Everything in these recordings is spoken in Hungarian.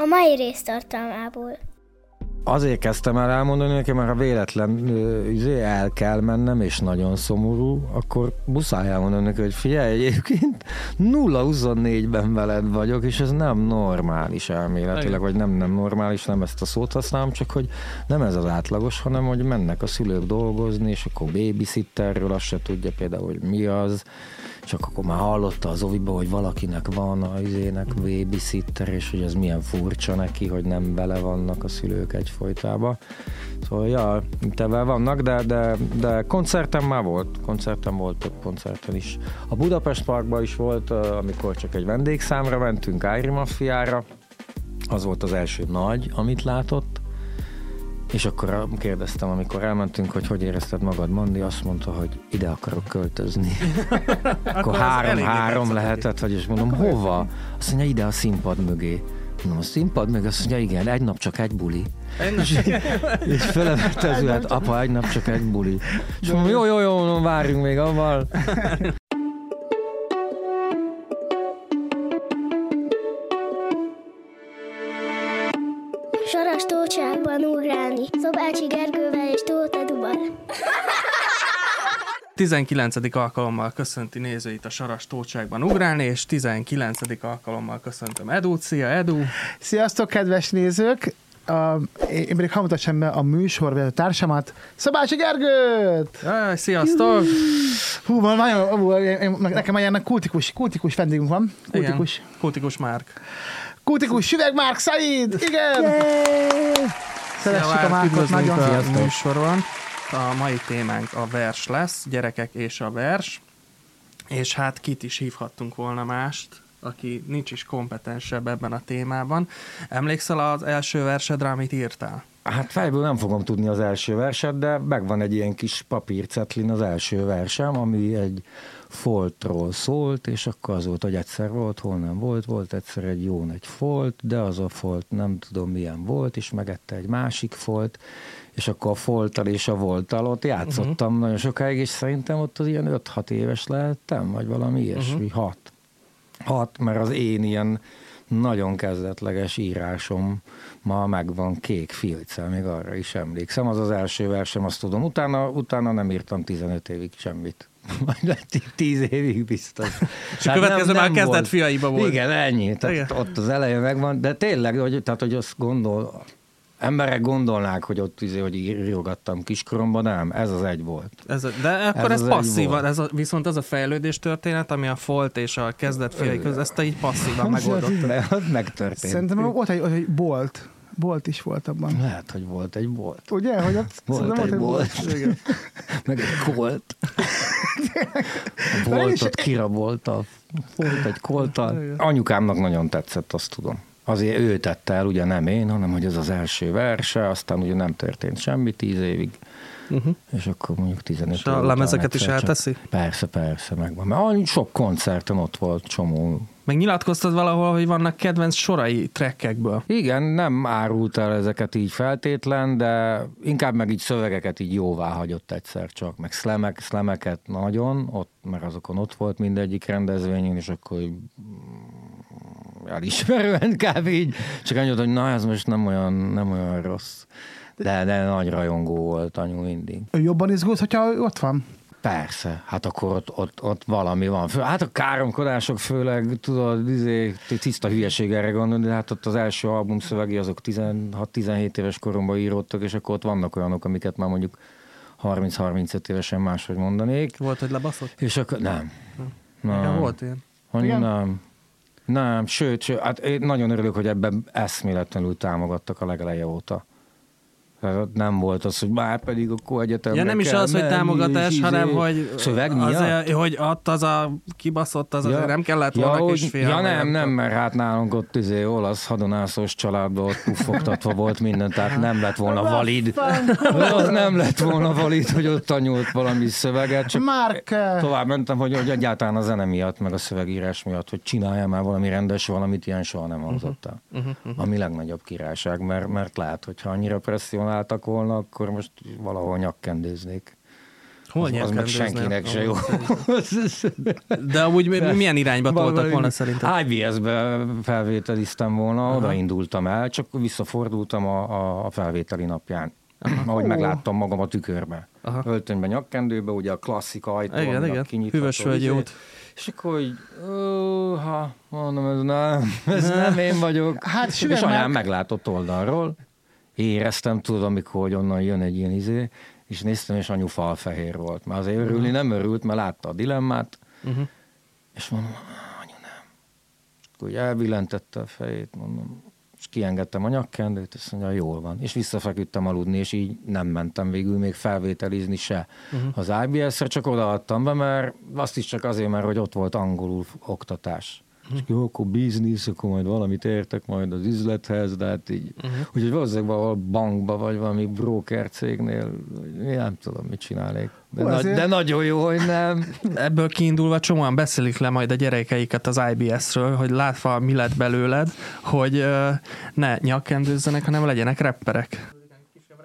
A mai rész tartalmából. Azért kezdtem el elmondani nekem, mert ha véletlen izé, el kell mennem, és nagyon szomorú, akkor muszáj elmondani neki, hogy figyelj, egyébként 0-24-ben veled vagyok, és ez nem normális elméletileg, vagy nem, nem normális, nem ezt a szót használom, csak hogy nem ez az átlagos, hanem hogy mennek a szülők dolgozni, és akkor babysitterről azt se tudja például, hogy mi az, csak akkor már hallotta az oviba, hogy valakinek van a izének babysitter, és hogy ez milyen furcsa neki, hogy nem bele vannak a szülők egyfolytában. Szóval, ja, tevel vannak, de, de, de koncertem már volt, koncertem volt több koncerten is. A Budapest Parkban is volt, amikor csak egy vendégszámra mentünk, Ári Maffiára, az volt az első nagy, amit látott, és akkor kérdeztem, amikor elmentünk, hogy hogy érezted magad, Mandi, azt mondta, hogy ide akarok költözni. akkor három-három lehetett, vagy és mondom, hova? Azt mondja, ide a színpad mögé. Mondom, a színpad meg azt mondja, igen, egy nap csak egy buli. és, és felemette az ület, apa, egy nap csak egy buli. És mondom, jó, jó, jó, mondom, várjunk még avval. Saras tócsákban ugrálni, Szobácsi Gergővel és Tóth Eduval. 19. alkalommal köszönti nézőit a Saras Tócsákban ugrálni, és 19. alkalommal köszöntöm Edu. Szia, Edu! Sziasztok, kedves nézők! A, én pedig hamutassam be a műsor társamat, Szabácsi Gergőt! Jaj, sziasztok! Hú, van nagyon, hú, nekem ilyen kultikus, kultikus vendégünk van. Kultikus. Igen, kultikus Márk. Kultikus Süveg Márk Said! Igen! Szeressük a Márkot nagyon. A műsoron. A mai témánk a vers lesz, gyerekek és a vers. És hát kit is hívhattunk volna mást, aki nincs is kompetensebb ebben a témában. Emlékszel az első versedre, amit írtál? Hát fejből nem fogom tudni az első verset, de megvan egy ilyen kis papírcetlin az első versem, ami egy foltról szólt, és akkor az volt, hogy egyszer volt, hol nem volt, volt egyszer egy jó egy folt, de az a folt nem tudom milyen volt, és megette egy másik folt, és akkor a folttal és a volttal ott játszottam uh-huh. nagyon sokáig, és szerintem ott az ilyen 5-6 éves lehettem, vagy valami ilyesmi, uh-huh. 6. 6, mert az én ilyen nagyon kezdetleges írásom ma megvan kék filccel, még arra is emlékszem. Az az első versem, azt tudom. Utána, utána nem írtam 15 évig semmit. Majd 10 évig biztos. És a következő már kezdett fiaiba volt. Igen, ennyi. Tehát Igen. ott az eleje megvan, de tényleg, hogy, tehát, hogy azt gondol, emberek gondolnák, hogy ott izé, hogy írogattam kiskoromban, nem, ez az egy volt. Ez a, de akkor ez, ez passzívan, ez a, viszont az a fejlődés történet, ami a folt és a kezdet fiai között, ezt te így passzívan megoldottad. Megtörtént. Szerintem ott egy, egy bolt bolt is volt abban. Lehet, hogy volt egy bolt. Ugye? Hogy ott volt egy bolt. bolt. Meg egy kolt. A boltot kirabolta. Volt egy koltal. Anyukámnak nagyon tetszett, azt tudom. Azért ő tette el, ugye nem én, hanem hogy ez az első verse, aztán ugye nem történt semmi tíz évig. Uh-huh. És akkor mondjuk 15 És a lemezeket is elteszi? Csak, persze, persze, megvan. Mert sok koncerten ott volt csomó meg nyilatkoztad valahol, hogy vannak kedvenc sorai trekkekből. Igen, nem árult el ezeket így feltétlen, de inkább meg így szövegeket így jóvá hagyott egyszer csak, meg szlemek, szlemeket nagyon, ott, mert azokon ott volt mindegyik rendezvényen, és akkor elismerően kb. így, csak annyit, hogy na ez most nem olyan, nem olyan rossz. De, de nagy rajongó volt anyu mindig. Ő jobban izgult, hogyha ott van? Persze, hát akkor ott, ott, ott valami van. Hát a káromkodások főleg, tudod, izé, tiszta hülyeség erre gondolni, de hát ott az első album szövegi azok 16-17 éves koromban íródtak, és akkor ott vannak olyanok, amiket már mondjuk 30-35 évesen máshogy mondanék. Volt, hogy lebaszott? És akkor nem. nem. Igen, volt ilyen. Hogy nem. Nem, sőt, sőt, hát én nagyon örülök, hogy ebben eszméletlenül támogattak a legeleje óta. Tehát nem volt az, hogy már pedig akkor egyetemre Ja nem is az, hogy támogatás, izé, hanem hogy szöveg miatt? Azért, hogy ott az a kibaszott, az ja. azért nem kellett volna ja, kis fél. Ja nem, nem, mert hát nálunk ott izé, olasz hadonászos családban ott puffogtatva volt minden, tehát nem lett volna valid. az nem lett volna valid, hogy ott tanult valami szöveget. Csak Márk! Tovább mentem, hogy, hogy egyáltalán a zene miatt, meg a szövegírás miatt, hogy csináljál már valami rendes, valamit ilyen soha nem hangzott el. Uh-huh, uh-huh. Ami legnagyobb királyság, mert, mert lehet, hogyha annyira presszió álltak volna, akkor most valahol nyakkendőznék. Hol az, az meg senkinek se jó. De amúgy milyen irányba toltak volna szerintem? IBS-be felvételiztem volna, Aha. oda indultam el, csak visszafordultam a, a felvételi napján. Aha. Ahogy megláttam magam a tükörbe. Aha. Öltönybe, nyakkendőbe, ugye a klasszik ajtó, igen, igen. Hűvös jót. És akkor hogy, ha, mondom, ez nem, ez nem én vagyok. Hát és anyám meglátott oldalról, éreztem, tudod, amikor onnan jön egy ilyen izé, és néztem, és anyu falfehér volt. Már azért örülni uh-huh. nem örült, mert látta a dilemmát, uh-huh. és mondom, anyu nem. És akkor elbillentette a fejét, mondom, és kiengedtem a nyakkendőt, és mondja, jól van. És visszafeküdtem aludni, és így nem mentem végül még felvételizni se uh-huh. az IBS-re, csak odaadtam be, mert azt is csak azért, mert hogy ott volt angolul oktatás. És jó, akkor biznisz, akkor majd valamit értek majd az üzlethez, de hát így, uh-huh. úgyhogy valószínűleg valahol bankba, vagy valami broker cégnél, nem tudom, mit csinálnék. De, na, de nagyon jó, hogy nem. Ebből kiindulva csomóan beszélik le majd a gyerekeiket az IBS-ről, hogy látva mi lett belőled, hogy ne nyakkendőzzenek, hanem legyenek rapperek.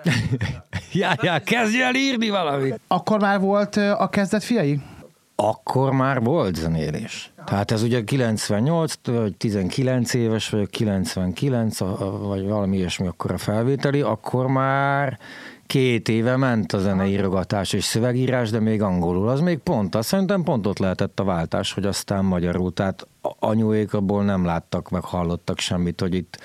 ja, ja, kezdj el írni valamit! Akkor már volt a kezdet fiai? Akkor már volt zenélés. Tehát ez ugye 98, vagy 19 éves vagy 99, vagy valami ilyesmi akkor a felvételi, akkor már két éve ment a zeneírogatás és szövegírás, de még angolul. Az még pont, azt szerintem pont ott lehetett a váltás, hogy aztán magyarul. Tehát anyuék abból nem láttak, meg hallottak semmit, hogy itt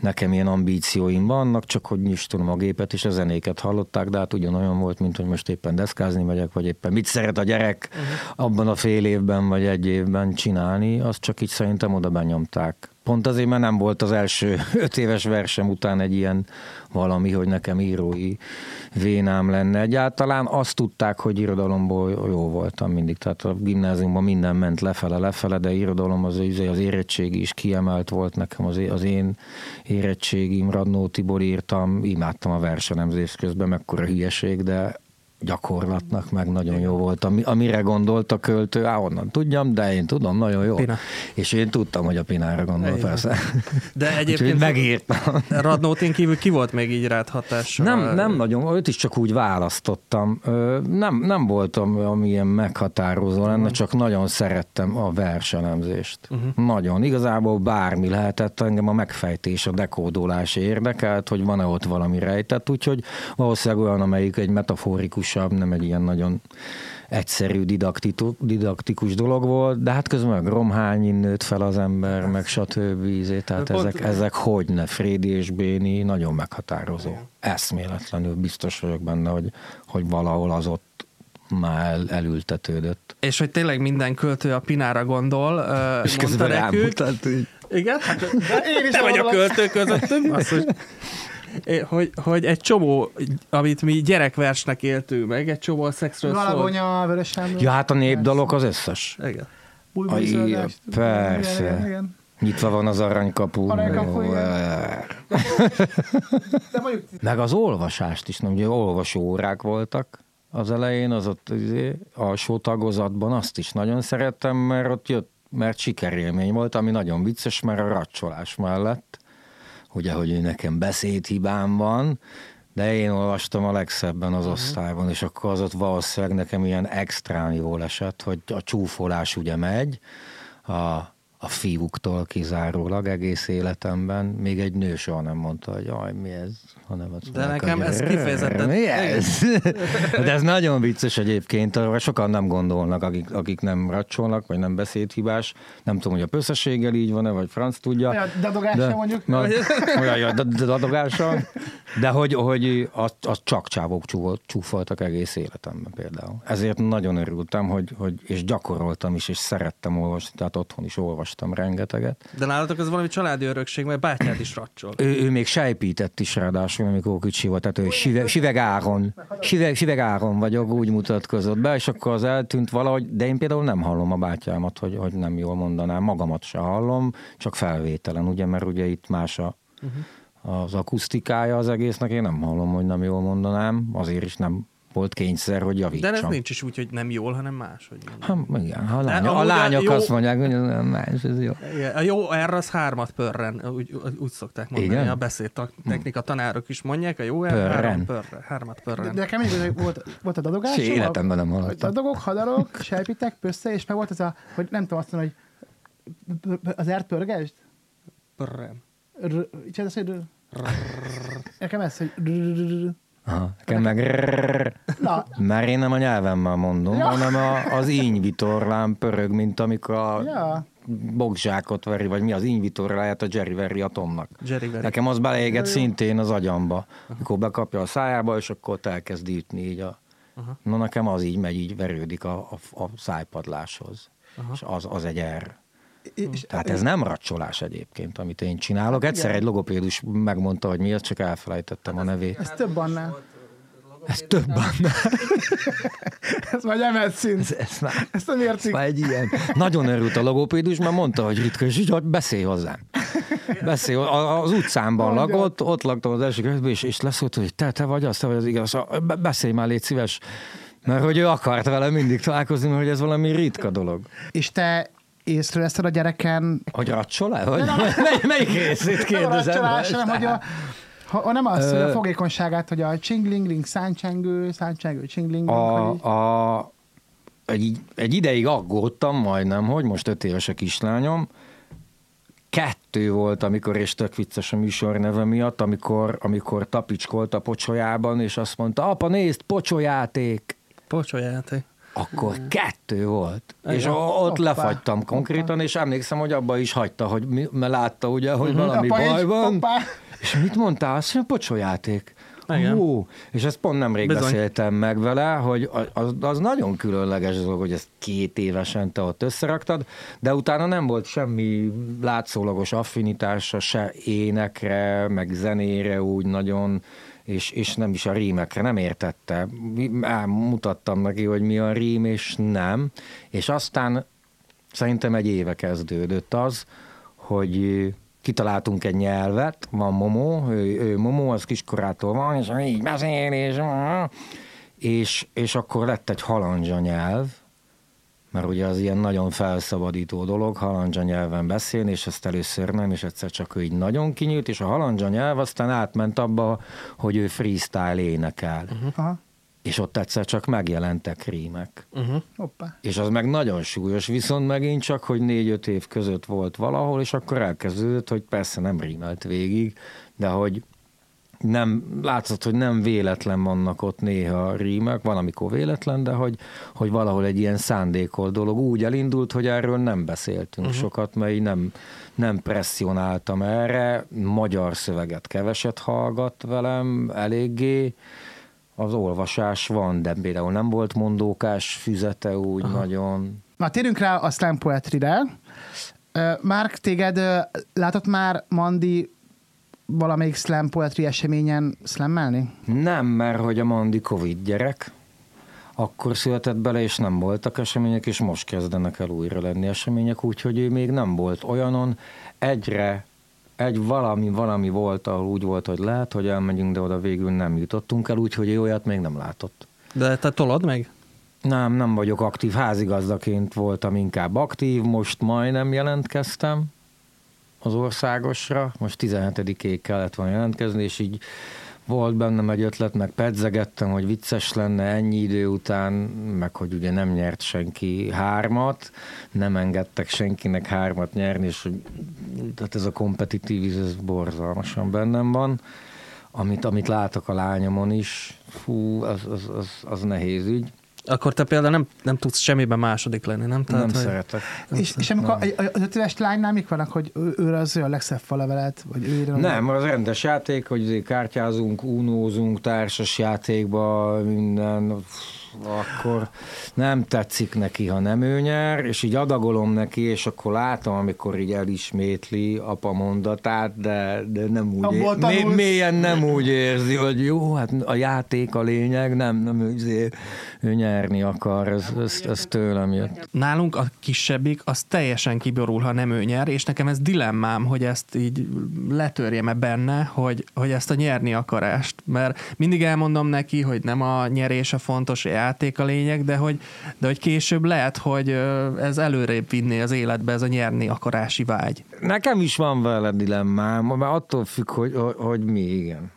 nekem ilyen ambícióim vannak, csak hogy nyistom a gépet, és a zenéket hallották, de hát ugyanolyan volt, mint hogy most éppen deszkázni megyek, vagy éppen mit szeret a gyerek uh-huh. abban a fél évben, vagy egy évben csinálni, azt csak így szerintem oda benyomták. Pont azért, mert nem volt az első öt éves versem után egy ilyen valami, hogy nekem írói vénám lenne. Egyáltalán azt tudták, hogy irodalomból jó voltam mindig. Tehát a gimnáziumban minden ment lefele, lefele, de irodalom az, az érettségi is kiemelt volt nekem. Az, az én érettségim, Radnó Tibor írtam, imádtam a versenemzés közben, mekkora hülyeség, de gyakorlatnak meg nagyon jó volt. Ami, amire gondolt a költő, á, onnan tudjam, de én tudom, nagyon jó. Pina. És én tudtam, hogy a Pinára gondol, Igen. persze. De egyébként megírtam. Radnótin kívül ki volt még így rád hatással? Nem, nem nagyon, őt is csak úgy választottam. Nem, nem voltam amilyen meghatározó lenne, csak nagyon szerettem a versenemzést. Uh-huh. Nagyon. Igazából bármi lehetett, engem a megfejtés, a dekódolás érdekelt, hogy van-e ott valami rejtett, úgyhogy valószínűleg olyan, amelyik egy metaforikus dinamikusabb, nem egy ilyen nagyon egyszerű didaktikus dolog volt, de hát közben meg romhányi nőtt fel az ember, meg stb. Tehát ezek, ezek hogyne, Frédi és Béni nagyon meghatározó. Eszméletlenül biztos vagyok benne, hogy, hogy valahol az ott már el, elültetődött. És hogy tényleg minden költő a Pinára gondol, és közben rámutat, hogy... Igen, hát de én is te vagy a költő közöttünk. Azt, hogy hogy, hogy egy csomó, amit mi gyerekversnek éltünk meg, egy csomó a szexről szól. Valagonya, Vörös Ja, hát a népdalok az összes. Igen. A, persze. Igen, igen. Nyitva van az aranykapu. Aranykapu, Meg az olvasást is, nem, ugye olvasó órák voltak az elején, az ott izé, alsó tagozatban, azt is nagyon szerettem, mert ott jött, mert sikerélmény volt, ami nagyon vicces, mert a racsolás mellett ugye, hogy nekem beszédhibám van, de én olvastam a legszebben az uh-huh. osztályban, és akkor az ott valószínűleg nekem ilyen extrán jól esett, hogy a csúfolás ugye megy, a a fiúktól kizárólag egész életemben. Még egy nő soha nem mondta, hogy jaj, mi ez, hanem azt De nekem ez kifejezetten... Mi ez? De ez nagyon vicces egyébként, arra sokan nem gondolnak, akik, akik nem racsolnak, vagy nem beszédhibás. Nem tudom, hogy a összességgel így van-e, vagy franc tudja. Ja, dadogással de, mondjuk. Na, olyan, dadogással. De hogy, hogy az, az csak csávók csúfoltak egész életemben például. Ezért nagyon örültem, hogy, hogy és gyakoroltam is, és szerettem olvasni, tehát otthon is olvastam olvastam rengeteget. De nálatok ez valami családi örökség, mert bátyád is racsol. Ő, ő még sejpített is ráadásul, amikor kicsi volt, tehát ő sive, sivegáron, sive, sivegáron vagyok, úgy mutatkozott be, és akkor az eltűnt valahogy, de én például nem hallom a bátyámat, hogy, hogy nem jól mondanám, magamat se hallom, csak felvételen, ugye, mert ugye itt más a, uh-huh. az akusztikája az egésznek, én nem hallom, hogy nem jól mondanám, azért is nem volt kényszer, hogy javítsam. De ez nincs is úgy, hogy nem jól, hanem más. Hogy ha, igen, ha a, lány, a lányok jó, azt mondják, hogy más, ez jó. A jó R az hármat pörren, úgy, úgy szokták mondani. Igen? A beszéd technika tanárok is mondják, a jó R pörren. pörren, hármat pörren. De nekem mindig volt, volt a dadogás. És életemben nem hallottam. Dadogok, hadarok, sejpitek, pössze, és meg volt ez a, hogy nem tudom azt mondani, hogy az R pörgesd? Pörren. Csinálsz, hogy Nekem ez, hogy Aha, nekem meg Na. Mert én nem a nyelvemmel mondom, ja. hanem a, az ínyvitorlám pörög, mint amikor a ja. bogzsákot veri, vagy mi az ínyvitorláját a Jerry veri a Tomnak. Jerry veri. Nekem az beleégett szintén az agyamba, amikor bekapja a szájába, és akkor ott elkezd ütni így a... Aha. Na nekem az így megy, így verődik a, a, a szájpadláshoz. Aha. És az, az egy erre. És Tehát ez nem racsolás egyébként, amit én csinálok. Hát Egyszer egy logopédus megmondta, hogy miért, csak elfelejtettem a nevét. Ez több annál. Ez több annál. ez majd emelt szint. Ez, ez már, Ezt nem értik. Ez már egy ilyen. Nagyon örült a logopédus, mert mondta, hogy ritka, és hogy beszélj hozzám. Beszélj, az utcámban lakott, ott laktam az első körben, és, és leszólt, hogy te, te vagy az, te vagy az igaz. Beszélj már, légy szíves. Mert hogy ő akart vele mindig találkozni, mert hogy ez valami ritka dolog. És te észreveszed a gyereken... Hogy racsol-e? Hogy? Nem, melyik részét kérdezem? Nem a hanem hogy a, ha, nem az, hogy a fogékonyságát, hogy a csinglingling, száncsengő, száncsengő, csinglingling. A, a, egy, egy ideig aggódtam majdnem, hogy most öt éves a kislányom, kettő volt, amikor, és tök vicces a műsor neve miatt, amikor, amikor tapicskolt a pocsolyában, és azt mondta, apa nézd, pocsolyáték. Pocsolyáték akkor kettő volt. Igen. És ott Oppá. lefagytam konkrétan, és emlékszem, hogy abba is hagyta, hogy mi, mert látta ugye, hogy uh-huh. valami Apa baj van. Oppá. És mit mondtál? Azt mondja, pocsolyáték. Igen. Hú, és ezt pont nemrég Bizony. beszéltem meg vele, hogy az, az nagyon különleges dolog, hogy ezt két évesen te ott összeraktad, de utána nem volt semmi látszólagos affinitása se énekre, meg zenére úgy nagyon és, és nem is a rímekre, nem értette. Mutattam neki, hogy mi a rím, és nem. És aztán szerintem egy éve kezdődött az, hogy kitaláltunk egy nyelvet, van Momo, ő, ő Momo, az kiskorától van, és így beszél, és, és, és akkor lett egy halandzsa nyelv, mert ugye az ilyen nagyon felszabadító dolog halandzsa nyelven beszélni, és ezt először nem, és egyszer csak ő így nagyon kinyílt, és a halandzsa nyelv aztán átment abba, hogy ő freestyle énekel. Uh-huh. És ott egyszer csak megjelentek rímek. Uh-huh. És az meg nagyon súlyos, viszont megint csak, hogy négy-öt év között volt valahol, és akkor elkezdődött, hogy persze nem rímelt végig, de hogy nem, látszott, hogy nem véletlen vannak ott néha rímek, van amikor véletlen, de hogy, hogy valahol egy ilyen szándékol dolog úgy elindult, hogy erről nem beszéltünk uh-huh. sokat, mert nem, nem presszionáltam erre, magyar szöveget keveset hallgat velem eléggé, az olvasás van, de például nem volt mondókás füzete úgy Aha. nagyon. Na, térjünk rá a slam poetry-re. Márk, téged látott már Mandi valamelyik slam poetry eseményen slammelni? Nem, mert hogy a Mandi Covid gyerek, akkor született bele, és nem voltak események, és most kezdenek el újra lenni események, úgyhogy ő még nem volt olyanon. Egyre egy valami, valami volt, ahol úgy volt, hogy lehet, hogy elmegyünk, de oda végül nem jutottunk el, úgyhogy ő olyat még nem látott. De te tolod meg? Nem, nem vagyok aktív. Házigazdaként voltam inkább aktív, most majdnem jelentkeztem az országosra, most 17-ig kellett volna jelentkezni, és így volt bennem egy ötlet, meg pedzegettem, hogy vicces lenne ennyi idő után, meg hogy ugye nem nyert senki hármat, nem engedtek senkinek hármat nyerni, és hogy tehát ez a kompetitív ez borzalmasan bennem van. Amit, amit látok a lányomon is, fú, az, az, az, az nehéz ügy. Akkor te például nem, nem tudsz semmiben második lenni, nem? Tehát, nem hogy... szeretek. Nem és, és amikor nem. az öt éves lánynál mik vannak, hogy ő, ő az a legszebb falevelet? Vagy ő nem, az rendes játék, hogy kártyázunk, unózunk, társas játékba, minden, akkor nem tetszik neki, ha nem ő nyer, és így adagolom neki, és akkor látom, amikor így elismétli apa mondatát, de, de nem úgy, ér, mély, mélyen nem úgy érzi, hogy jó, hát a játék a lényeg, nem, nem ő, ő nyerni akar, ez, ez, ez tőlem jött. Nálunk a kisebbik, az teljesen kiborul, ha nem ő nyer, és nekem ez dilemmám, hogy ezt így letörjem-e benne, hogy, hogy ezt a nyerni akarást, mert mindig elmondom neki, hogy nem a nyerés a fontos, a játék a lényeg, de hogy, de hogy később lehet, hogy ez előrébb vinné az életbe ez a nyerni akarási vágy. Nekem is van vele dilemmám, mert attól függ, hogy, hogy, hogy mi, igen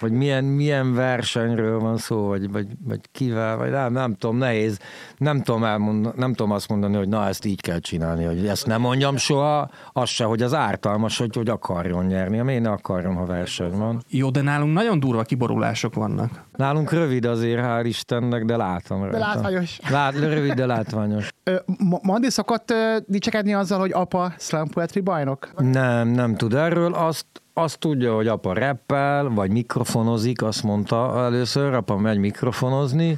vagy milyen, milyen versenyről van szó, vagy, vagy, vagy kivel, vagy nem, nem tudom, nehéz. Nem tudom, elmond, nem tudom azt mondani, hogy na, ezt így kell csinálni, hogy ezt nem mondjam soha, az se, hogy az ártalmas, hogy, hogy akarjon nyerni. Én ne akarjon, ha verseny van. Jó, de nálunk nagyon durva kiborulások vannak. Nálunk rövid azért, hál' Istennek, de látom rajta. De látványos. Lát, rövid, de látványos. Mandi szokott dicsekedni azzal, hogy apa slam poetry bajnok? Nem, nem tud erről. Azt azt tudja, hogy apa reppel, vagy mikrofonozik, azt mondta először, apa megy mikrofonozni,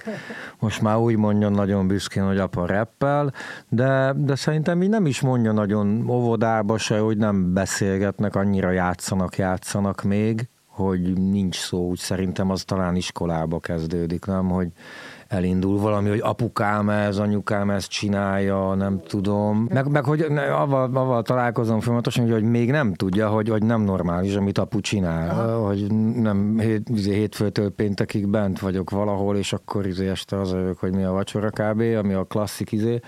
most már úgy mondja nagyon büszkén, hogy apa reppel, de, de szerintem így nem is mondja nagyon óvodába se, hogy nem beszélgetnek, annyira játszanak, játszanak még, hogy nincs szó, úgy szerintem az talán iskolába kezdődik, nem, hogy elindul valami, hogy apukám ez, anyukám ezt csinálja, nem tudom. Meg, meg hogy avval, avval találkozom folyamatosan, hogy, hogy még nem tudja, hogy, hogy nem normális, amit apu csinál. Aha. Hogy nem hét, izé, hétfőtől péntekig bent vagyok valahol, és akkor izé este az hogy mi a vacsora kb., ami a klasszik izé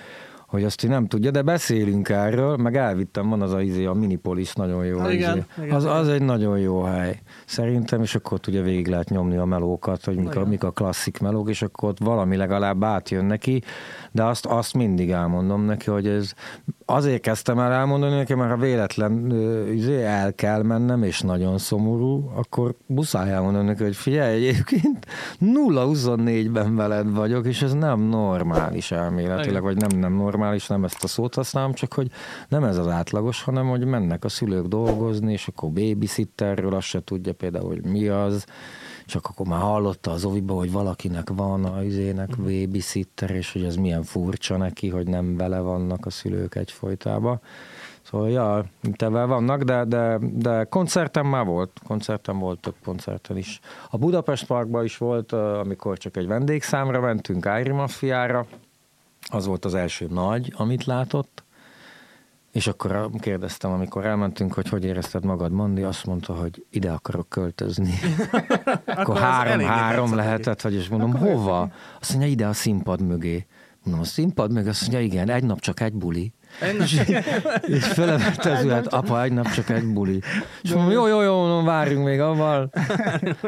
hogy azt nem tudja, de beszélünk erről, meg elvittem, van az a, izé, a Minipolis nagyon jó. Igen, izé. igen, az, az egy nagyon jó hely. Szerintem, és akkor ott ugye végig lehet nyomni a melókat, hogy mik a, mik a klasszik melók, és akkor ott valami legalább átjön neki, de azt, azt mindig elmondom neki, hogy ez azért kezdtem el elmondani neki, mert ha véletlen izé, el kell mennem, és nagyon szomorú, akkor muszáj elmondani neki, hogy figyelj, egyébként 0-24-ben veled vagyok, és ez nem normális elméletileg, vagy nem, nem normális, nem ezt a szót használom, csak hogy nem ez az átlagos, hanem hogy mennek a szülők dolgozni, és akkor babysitterről azt se tudja például, hogy mi az, csak akkor már hallotta az oviba, hogy valakinek van a izének mhm. babysitter, és hogy ez milyen furcsa neki, hogy nem vele vannak a szülők egyfolytában. Szóval, ja, tevel vannak, de, de, de koncertem már volt, koncertem volt több koncerten is. A Budapest Parkban is volt, amikor csak egy vendégszámra mentünk, Ári Maffiára, az volt az első nagy, amit látott, és akkor kérdeztem, amikor elmentünk, hogy hogy érezted magad, Mandi, azt mondta, hogy ide akarok költözni. akkor három-három lehetett, hogy és mondom, akkor hova? Azt mondja, ide a színpad mögé. Mondom, a színpad mögé? Azt mondja, igen, egy nap csak egy buli. És, és felemette az ület, apa, egy nap csak egy buli. És mondom, jó, jó, jó, mondom, várjunk még avval.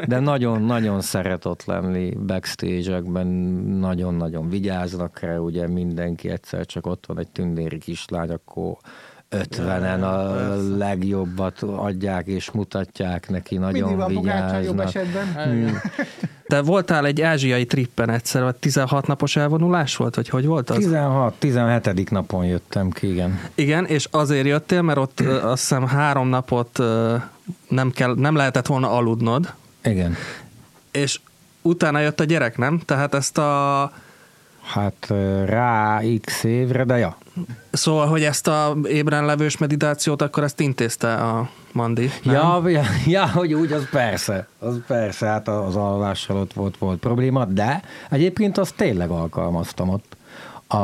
De nagyon-nagyon szeret ott lenni backstage-ekben, nagyon-nagyon vigyáznak rá, ugye mindenki egyszer csak ott van egy tündéri kislány, akkor ötvenen a legjobbat adják és mutatják neki, nagyon vigyáznak. Hmm. Te voltál egy ázsiai trippen egyszer, vagy 16 napos elvonulás volt, vagy hogy volt az? 16, 17. napon jöttem ki, igen. Igen, és azért jöttél, mert ott azt hiszem három napot nem, kell, nem lehetett volna aludnod. Igen. És utána jött a gyerek, nem? Tehát ezt a Hát rá x évre, de ja. Szóval, hogy ezt a ébren levős meditációt, akkor ezt intézte a Mandi, nem? Ja, ja, ja, hogy úgy, az persze. Az persze, hát az alvással ott volt, volt probléma, de egyébként azt tényleg alkalmaztam ott a,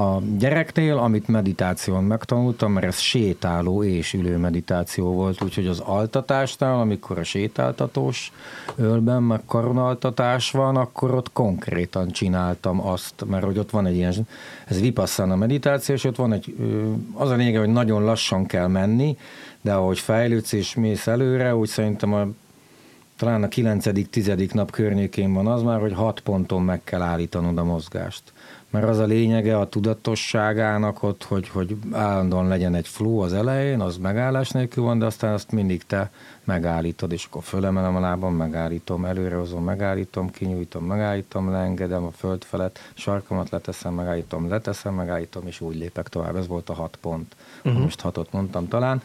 a gyereknél, amit meditáción megtanultam, mert ez sétáló és ülő meditáció volt, úgyhogy az altatásnál, amikor a sétáltatós ölben meg karonaltatás van, akkor ott konkrétan csináltam azt, mert hogy ott van egy ilyen, ez vipasszana meditáció, és ott van egy, az a lényeg, hogy nagyon lassan kell menni, de ahogy fejlődsz és mész előre, úgy szerintem a talán a 9.-10. nap környékén van az már, hogy hat ponton meg kell állítanod a mozgást mert az a lényege a tudatosságának ott, hogy, hogy állandóan legyen egy flow az elején, az megállás nélkül van, de aztán azt mindig te megállítod, és akkor fölemelem a lábam, megállítom, előrehozom, megállítom, kinyújtom, megállítom, leengedem a föld felett, sarkamat leteszem, megállítom, leteszem, megállítom, és úgy lépek tovább. Ez volt a hat pont. Uh-huh. Most hatot mondtam talán.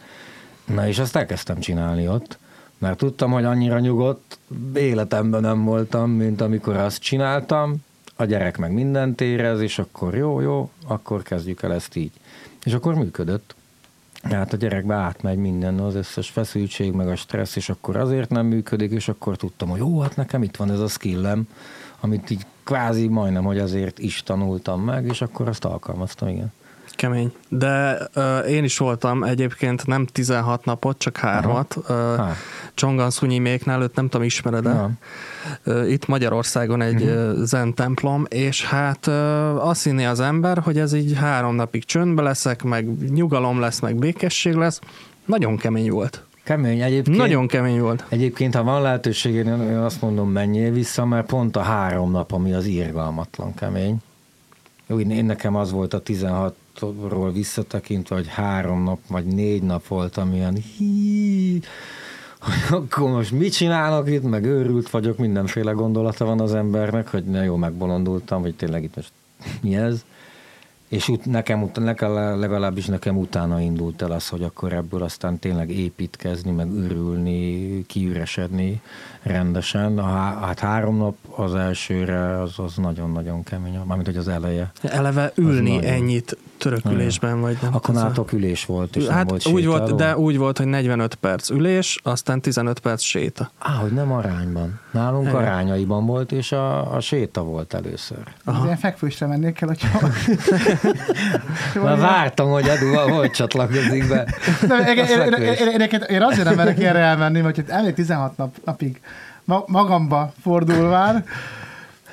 Na és azt elkezdtem csinálni ott, mert tudtam, hogy annyira nyugodt életemben nem voltam, mint amikor azt csináltam, a gyerek meg mindent érez, és akkor jó, jó, akkor kezdjük el ezt így. És akkor működött. Hát a gyerekbe átmegy minden, az összes feszültség, meg a stressz, és akkor azért nem működik, és akkor tudtam, hogy jó, hát nekem itt van ez a skillem, amit így kvázi majdnem, hogy azért is tanultam meg, és akkor azt alkalmaztam, igen. Kemény. De uh, én is voltam egyébként nem 16 napot, csak hármat. Uh, Csongan Méknál, őt nem tudom, ismered-e? Uh, itt Magyarországon egy uh-huh. zen templom, és hát uh, azt hinni az ember, hogy ez így három napig csöndbe leszek, meg nyugalom lesz, meg békesség lesz. Nagyon kemény volt. Kemény egyébként. Nagyon kemény volt. Egyébként, ha van lehetőség, én azt mondom, menjél vissza, mert pont a három nap, ami az irgalmatlan kemény. Jó, én nekem az volt a 16-ról visszatekintve, hogy három nap, vagy négy nap volt, amilyen hí, akkor most mit csinálok itt, meg őrült vagyok, mindenféle gondolata van az embernek, hogy ne jó, megbolondultam, hogy tényleg itt most mi ez. És ut- nekem, nekem, legalábbis nekem utána indult el az, hogy akkor ebből aztán tényleg építkezni, meg ürülni, kiüresedni rendesen. Hát három nap az elsőre az, az nagyon-nagyon kemény, mármint hogy az eleje. Eleve ülni nagyon... ennyit törökülésben, vagy nem. Akkor nálatok ülés volt, és hát volt úgy volt, De úgy volt, hogy 45 perc ülés, aztán 15 perc séta. Á, hogy nem arányban. Nálunk Igen. arányaiban volt, és a, a séta volt először. Aha. Ilyen fekvősre mennék el, hogyha... Már vártam, hogy Edu hogy csatlakozik be. én, azért nem merek erre elmenni, hogy elég 16 nap, napig magamba fordulván,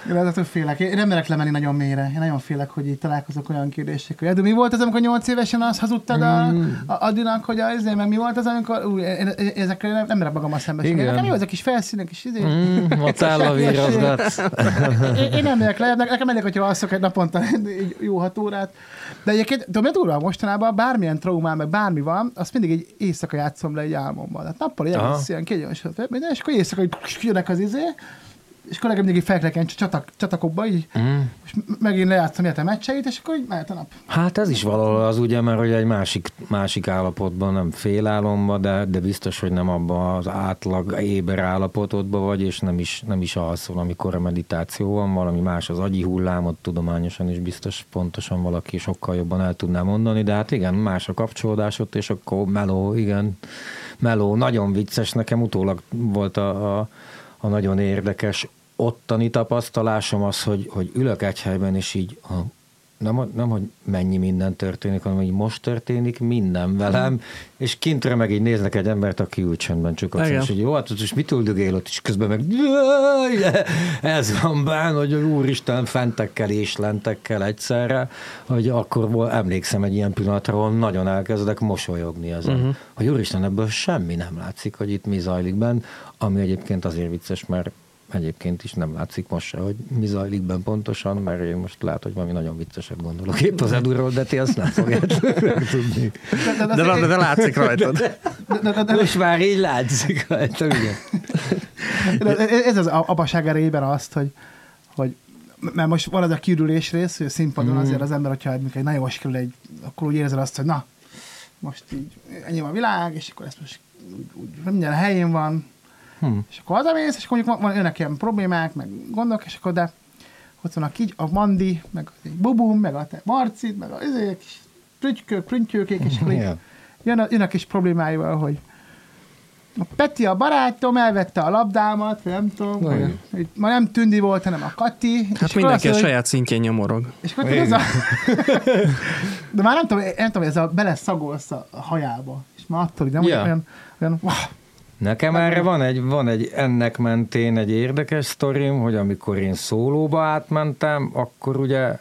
ettől félek. Én nem merek lemenni nagyon mélyre. Én nagyon félek, hogy így találkozok olyan kérdésekkel. De mi volt az, amikor nyolc évesen azt hazudtad a, mm. a Adinak, hogy az, meg mi volt az, amikor új, én, ezekkel nem, nem merek magammal szembesülni. Nekem jó, ezek kis felszínek is. Izé. Mm, ott áll a én, én, nem megyek le, nekem elég, hogyha alszok egy naponta jó hat órát. De egyébként, tudom, durva mostanában bármilyen traumám, meg bármi van, azt mindig egy éjszaka játszom le egy álmomban. Tehát nappal egy ilyen kényelmes, és akkor éjszaka jönnek az izé, és nekem mindig felkelken csatak, csatakokba, így, mm. és megint lejátszom a meccseit, és akkor így mehet a nap. Hát ez is valahol az ugye, mert hogy egy másik, másik állapotban, nem félálomba, de, de biztos, hogy nem abban az átlag éber állapotodban vagy, és nem is, nem is alszol, amikor a meditáció van, valami más az agyi hullámot tudományosan is biztos pontosan valaki sokkal jobban el tudná mondani, de hát igen, más a kapcsolódásod, és akkor meló, igen, meló, nagyon vicces, nekem utólag volt a, a a nagyon érdekes ottani tapasztalásom az, hogy, hogy ülök egy helyben, és így ha nem, nem, hogy mennyi minden történik, hanem hogy most történik minden velem, mm. és kintről meg így néznek egy embert, aki ül csendben csak ott, és hogy jó, hát most mit üldögél ott, és közben meg ez van bán, hogy úristen fentekkel és lentekkel egyszerre, hogy akkor emlékszem egy ilyen pillanatra, nagyon elkezdek mosolyogni ezen. Uh-huh. Hogy úristen, ebből semmi nem látszik, hogy itt mi zajlik benn, ami egyébként azért vicces, mert egyébként is nem látszik most se, hogy mi zajlik ben pontosan, mert én most lehet, hogy valami nagyon vicceset gondolok épp az Edurról, de ti azt nem fogjátok tudni. De, de, de, de látszik rajtad. De, de, de, most már így látszik rajta, ugye? Ez az apaság erejében azt, hogy, hogy mert most van az a kiürülés rész, hogy a színpadon mm. azért az ember, hogyha egy nagyon most kerül egy, akkor úgy érzed azt, hogy na, most így ennyi a világ, és akkor ezt most úgy, úgy minden helyén van, Hmm. És akkor hazamész, és akkor mondjuk van, önnek ilyen problémák, meg gondok, és akkor de ott van a, kigy, a Mandi, meg a Bubum, meg a te Marcit, meg a izék, kis prütykök, prünttyőkék, és akkor yeah. jön, a, jön a kis problémáival, hogy a Peti a barátom elvette a labdámat, nem tudom, hogy, hogy ma nem Tündi volt, hanem a Kati. Hát és mindenki a hogy, saját szintjén nyomorog. És akkor ez a... De már nem tudom, nem tudom, ez a beleszagolsz a hajába. És már attól, hogy nem yeah. olyan, olyan wow, Nekem erre van egy, van egy ennek mentén egy érdekes sztorim, hogy amikor én szólóba átmentem, akkor ugye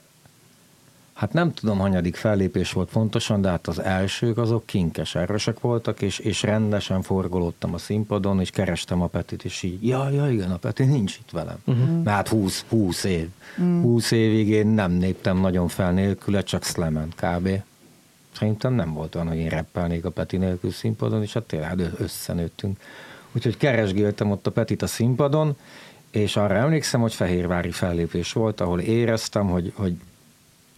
Hát nem tudom, hanyadik fellépés volt pontosan, de hát az elsők azok kinkes erősek voltak, és, és rendesen forgolódtam a színpadon, és kerestem a Petit, és így, ja, ja, igen, a Peti nincs itt velem. Uh-huh. Mert hát 20, 20 év. Uh-huh. 20 évig én nem néptem nagyon fel nélküle, csak szlemen kb. Szerintem nem volt olyan, hogy én reppelnék a Peti nélkül színpadon, és hát tényleg összenőttünk. Úgyhogy keresgéltem ott a Petit a színpadon, és arra emlékszem, hogy fehérvári fellépés volt, ahol éreztem, hogy, hogy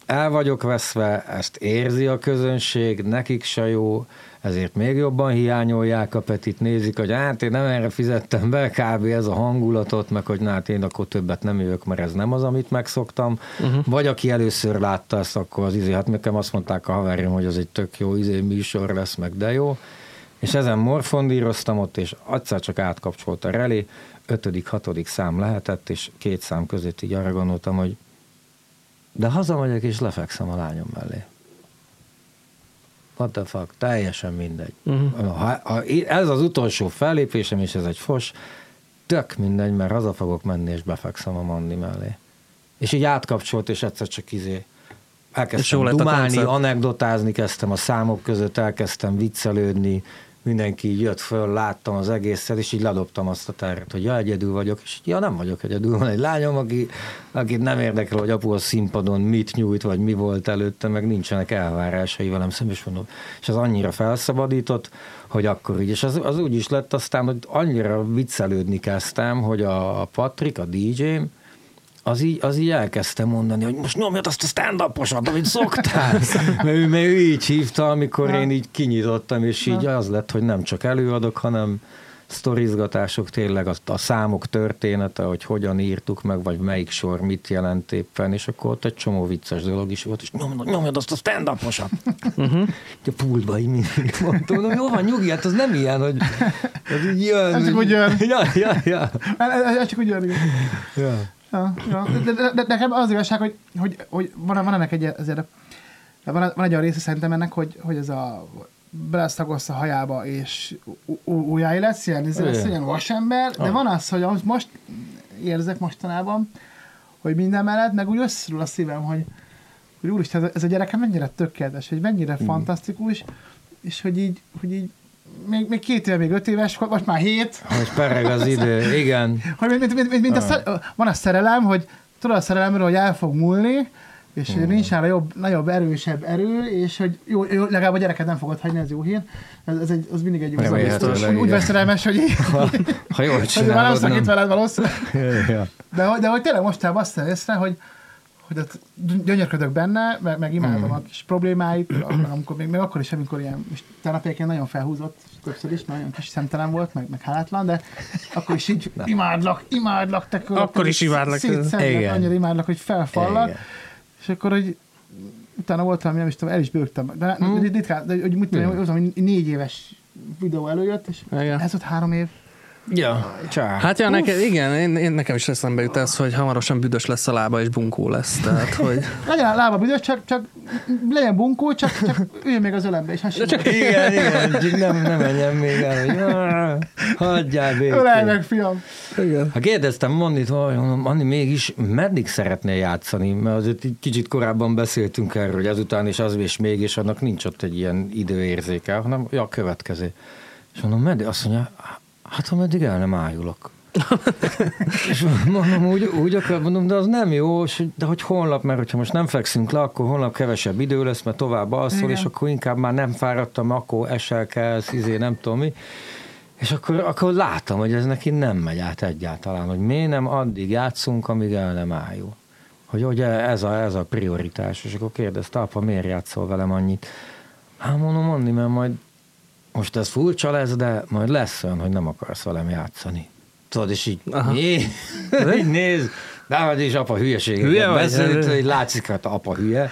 el vagyok veszve, ezt érzi a közönség, nekik se jó, ezért még jobban hiányolják a Petit, nézik, hogy hát én nem erre fizettem be, kb. ez a hangulatot, meg hogy hát én akkor többet nem jövök, mert ez nem az, amit megszoktam. Uh-huh. Vagy aki először látta ezt, akkor az izé, hát nekem azt mondták a haverim, hogy az egy tök jó izé műsor lesz, meg de jó. És ezen morfondíroztam ott, és egyszer csak átkapcsolt a relé, ötödik, hatodik szám lehetett, és két szám között így arra gondoltam, hogy de hazamegyek, és lefekszem a lányom mellé what the fuck, teljesen mindegy. Uh-huh. Ha, ha, ez az utolsó fellépésem, és ez egy fos, tök mindegy, mert haza fogok menni, és befekszem a Manni mellé. És így átkapcsolt, és egyszer csak izé elkezdtem dumálni, anekdotázni kezdtem a számok között, elkezdtem viccelődni, mindenki így jött föl, láttam az egészet, és így ledobtam azt a terret, hogy ja, egyedül vagyok, és ja, nem vagyok egyedül, van egy lányom, aki, akit nem érdekel, hogy apu a színpadon mit nyújt, vagy mi volt előtte, meg nincsenek elvárásai velem szemben, és mondom, és az annyira felszabadított, hogy akkor így, és az, az úgy is lett aztán, hogy annyira viccelődni kezdtem, hogy a, a Patrik, a DJ-m, az így, az így elkezdte mondani, hogy most nyomjad azt a stand uposat amit szoktál. mert, ő, mert ő így hívta, amikor ja. én így kinyitottam, és így az lett, hogy nem csak előadok, hanem sztorizgatások, tényleg a, a számok története, hogy hogyan írtuk meg, vagy melyik sor mit jelent éppen, és akkor ott egy csomó vicces dolog is volt, és nyomjad, nyomjad azt a stand uposat uh-huh. A pultba így mindig mondtam, hogy jó van, nyugi, hát az nem ilyen, hogy ez így jön. Ez csak úgy jön. Ja, ja, ja. Ez csak úgy jön. Ja. Ja, ja. De, de, de, nekem az igazság, hogy, hogy, hogy van, van ennek egy, ezért, van, van egy olyan része szerintem ennek, hogy, hogy ez a belesztagolsz a hajába, és újjáé lesz, ilyen, ez lesz ilyen vasember, de ah. van az, hogy most érzek mostanában, hogy minden mellett, meg úgy összerül a szívem, hogy, hogy úristen, ez a gyereke mennyire tökéletes, hogy mennyire mm. fantasztikus, és hogy így, hogy így még, még két éve, még öt éves, most már hét. Most pereg az idő, igen. Hogy mint, mint, mint, mint a, ah. van a szerelem, hogy tudod a szerelemről, hogy el fog múlni, és hmm. nincs nála jobb, nagyobb, erősebb erő, és hogy jó, jó legalább a gyereket nem fogod hagyni, ez jó hír. Ez, ez egy, az mindig egy jó biztos. Úgy, úgy vagy szerelmes, hogy ha, ha jól csinálod, nem. Itt veled valószínűleg. ja. de, de hogy tényleg most azt észre, hogy, hogy ott gyönyörködök benne, meg, meg imádom mm. a kis problémáit, amikor, még, még akkor is, amikor ilyen, és tegnap nagyon felhúzott, többször is, nagyon kis szemtelen volt, meg, meg hálátlan, de akkor is így imádlak, imádlak, te Akkor is imádlak. Szétszedlek, annyira imádlak, hogy felfallak. Igen. És akkor, hogy utána voltam, nem is tudom, el is bőgtem. De, hmm. ritkán, de, hogy, mit tudom, hogy négy éves videó előjött, és Igen. ez ott három év. Ja, csá. Hát ja, neked, igen, én, én, nekem is eszembe jut ez, hogy hamarosan büdös lesz a lába, és bunkó lesz. Tehát, hogy... legyen a lába büdös, csak, csak legyen bunkó, csak, csak üljön még az ölembe, és hasonló. Csak igen, igen, nem, nem menjen még el, hogy hagyjál békén. Ölelj meg, fiam. Igen. Ha kérdeztem Mannit, hogy Manni mégis meddig szeretnél játszani, mert azért egy kicsit korábban beszéltünk erről, hogy ezután és az és még, és annak nincs ott egy ilyen időérzéke, hanem ja, a következő. És mondom, meddig? Azt mondja, Hát ameddig el nem ájulok. és mondom, úgy, úgy akar, mondom, de az nem jó, de hogy holnap, mert hogyha most nem fekszünk le, akkor holnap kevesebb idő lesz, mert tovább alszol, és akkor inkább már nem fáradtam, akkor esel kell, izé, nem tudom mi. És akkor, akkor láttam, hogy ez neki nem megy át egyáltalán, hogy miért nem addig játszunk, amíg el nem ájul. Hogy ugye ez a, ez a prioritás. És akkor kérdezte, apa, miért játszol velem annyit? Hát mondom, Anni, mert majd most ez furcsa lesz, de majd lesz olyan, hogy nem akarsz velem játszani. Tudod, és így, mi? így néz, de hogy is apa hülyeséget hülye beszélt, hogy látszik, hogy apa hülye.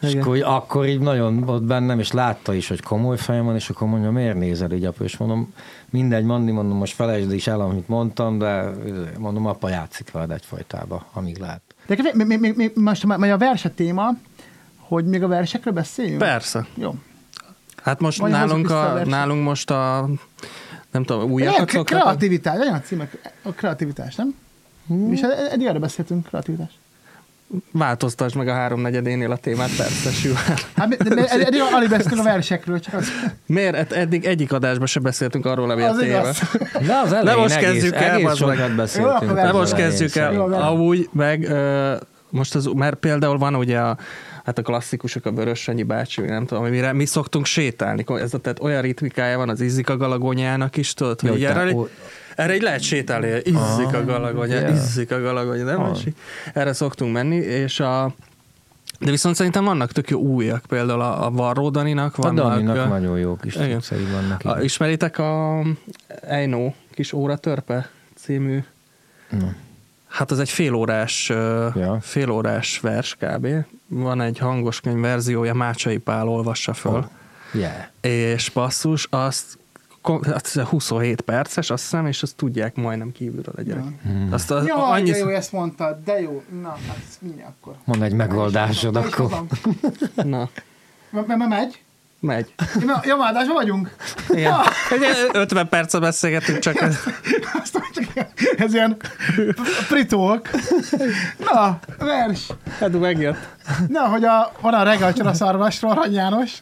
És akkor, akkor így nagyon volt bennem, és látta is, hogy komoly fejem van, és akkor mondja, miért nézel így, apa? És mondom, mindegy, Mandi, mondom, most felejtsd is el, amit mondtam, de mondom, apa játszik veled egyfajtába, amíg lát. De még, még, még, most majd a verset téma, hogy még a versekről beszéljünk? Persze. Jó. Hát most nálunk, a, nálunk most a nem tudom, újakat szoktak? Kreativitás, legyen a címek, a kreativitás, nem? Hmm. És eddig erre beszéltünk, kreativitás. Változtasd meg a háromnegyedénél a témát, persze, Siván. Hát, de eddig alig beszéltünk a versekről, csak az... Miért? Hát eddig egyik adásban se beszéltünk arról, ami a téma. De az elején De most kezdjük egész, el, egész sokat beszéltünk. De most kezdjük el. Amúgy, meg most az, mert például van ugye a hát a klasszikusok, a Vörössanyi bácsi, nem tudom, amire mi szoktunk sétálni. Ez a, tehát olyan ritmikája van az Izzik a galagonyának is, tudod, hogy erre, ó... erre így lehet sétálni, izzik a galagonya, yeah. izzik a galagonya, nem? Ah. Erre szoktunk menni, és a De viszont szerintem vannak tök jó újak, például a, a Varró Daninak vannak. A Daninak a, nagyon jó kis cuccai vannak. A, ismeritek a Eino kis óra törpe című? No. Hát az egy félórás, ja. félórás vers kb. Van egy hangos könyv verziója, Mácsai Pál olvassa föl. Oh. Yeah. És basszus, azt 27 perces, azt hiszem, és azt tudják majdnem kívülről a gyerek. Hmm. Azt az, Jaj, annyi... de jó, ezt mondtad, de jó. Na, hát mindjárt akkor. Mondd egy megoldásod akkor. Na. M- megy? Megy. Jomádásban vagyunk? Igen. 50 percet beszélgetünk csak. ez ilyen pritók. Na, vers. Hát megjött. Na, hogy a, van a reggel szarvasról, Arany János.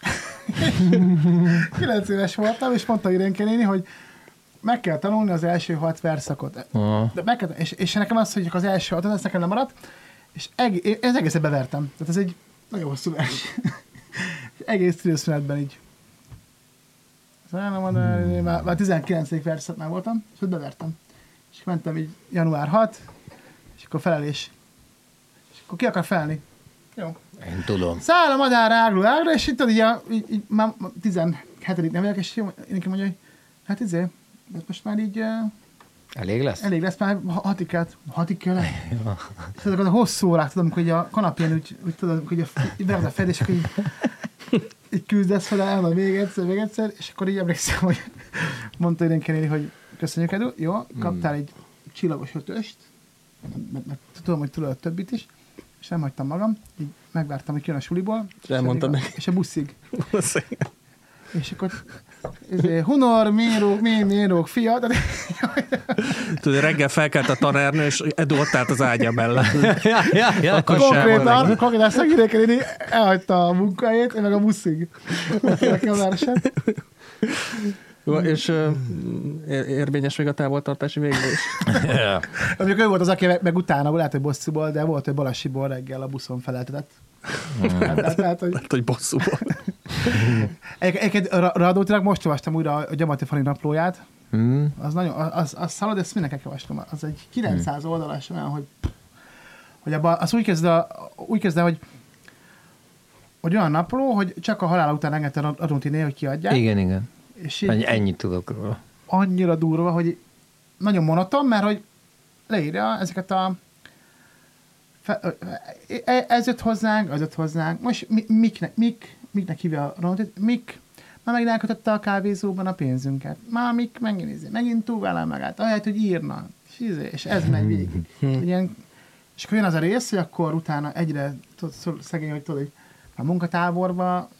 9 éves voltam, és mondta Irénke néni, hogy meg kell tanulni az első hat verszakot. Uh-huh. De meg kell, és, és nekem az, hogy az első hat, ez nekem nem maradt, és eg, ez egészen bevertem. Tehát ez egy nagyon hosszú vers. Egész időszünetben így. Mondani, már, már 19. verset már voltam, és ott bevertem. És mentem így január 6, és akkor felelés. És akkor ki akar felni? Jó. Én tudom. Száll a madár ágló ágra, és itt így, így, így már 17 nem vagyok, és nekem mondja, hogy hát izé, most már így... Elég lesz? Elég lesz, már hatig kell, hatig kell. és azok a hosszú órák, tudom, hogy a kanapján úgy, úgy tudom, hogy a, a fed, és akkor így, így küzdesz fel, elmond még egyszer, még egyszer, és akkor így emlékszem, hogy mondta Irénke hogy köszönjük, Edu, jó, kaptál egy csillagos ötöst, mert, mert tudom, hogy tudod a többit is, és nem hagytam magam, így megvártam, hogy kijön a suliból. És elmondtam neki. És a buszig. és akkor Hunor, Mérók, Mé, Mérók, fia. De... Tudod, reggel felkelt a tanárnő, és Edu ott állt az ágya mellett. ja, ja, ja. Akkor konkrétan, konkrétan szegények elhagyta a munkahelyét, én meg a buszig. a verset. És uh, érvényes még a távoltartási végzés. yeah. Mondjuk ő volt az, aki meg utána, lehet, hogy bosszúból, de volt, hogy Balasiból reggel a buszon feleltetett. Hmm. Hát, hát, hogy... Lehet, hogy bosszúból. Egyébként Radótilag most olvastam újra a Gyamati Fani naplóját. Mm. Az nagyon, az, az szalad, ezt mindenki olvastam. Az egy 900 mm. oldalas olyan, hogy, hogy abba, az úgy kezd, a, úgy kezd hogy hogy olyan napló, hogy csak a halál után engedte Radótiné, hogy kiadják. Igen, igen. És Ennyi, ennyit tudok róla. Annyira durva, hogy nagyon monoton, mert hogy leírja ezeket a fe, ez jött hozzánk, az jött hozzánk, most mi, miknek, mik, miknek hívja a Ronaldot, mik, már megint elkötötte a kávézóban a pénzünket, már mik? Megint, megint túlválál magát, ahelyett, hogy írna, és, izé, és ez megy végig. Ilyen, és akkor jön az a rész, hogy akkor utána egyre tudod, szegény, hogy tudod, hogy a munkatáborba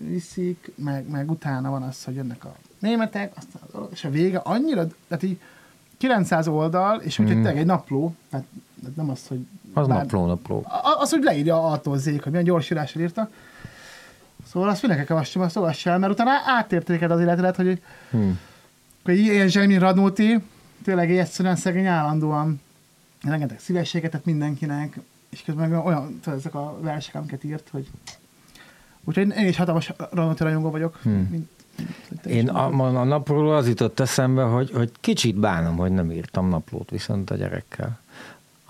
viszik, meg, meg utána van az, hogy jönnek a németek, aztán az és a vége annyira, tehát így 900 oldal, és úgy, mm. egy napló, tehát nem az, hogy... Az bár, napló, napló. Az, hogy leírja attól zék, hogy milyen gyors írással írta. Szóval azt mindenki olvassam, azt olvass el, mert utána átértéked az életedet, hogy, hmm. hogy ilyen zseni Radnóti, tényleg egyszerűen szegény állandóan rengeteg szívességet tett mindenkinek, és közben olyan, tudod, ezek a versek, amiket írt, hogy Úgyhogy én is hatalmas Ranoti rajongó vagyok. Hmm. Mint, én a, a, napról az jutott eszembe, hogy, hogy kicsit bánom, hogy nem írtam naplót viszont a gyerekkel.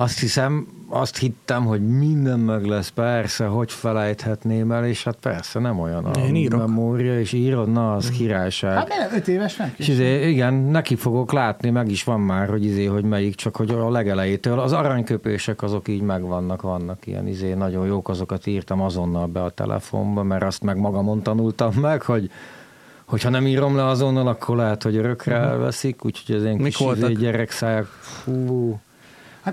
Azt hiszem, azt hittem, hogy minden meg lesz, persze, hogy felejthetném el, és hát persze nem olyan a Én írok. memória, és írod, na, az királyság. Hát nem, öt éves meg. És izé, igen, neki fogok látni, meg is van már, hogy izé, hogy melyik, csak hogy a legelejétől. Az aranyköpések azok így megvannak, vannak ilyen izé, nagyon jók, azokat írtam azonnal be a telefonba, mert azt meg magamon tanultam meg, hogy hogyha nem írom le azonnal, akkor lehet, hogy örökre elveszik, úgyhogy az én kis izé, gyerekszájak, fú,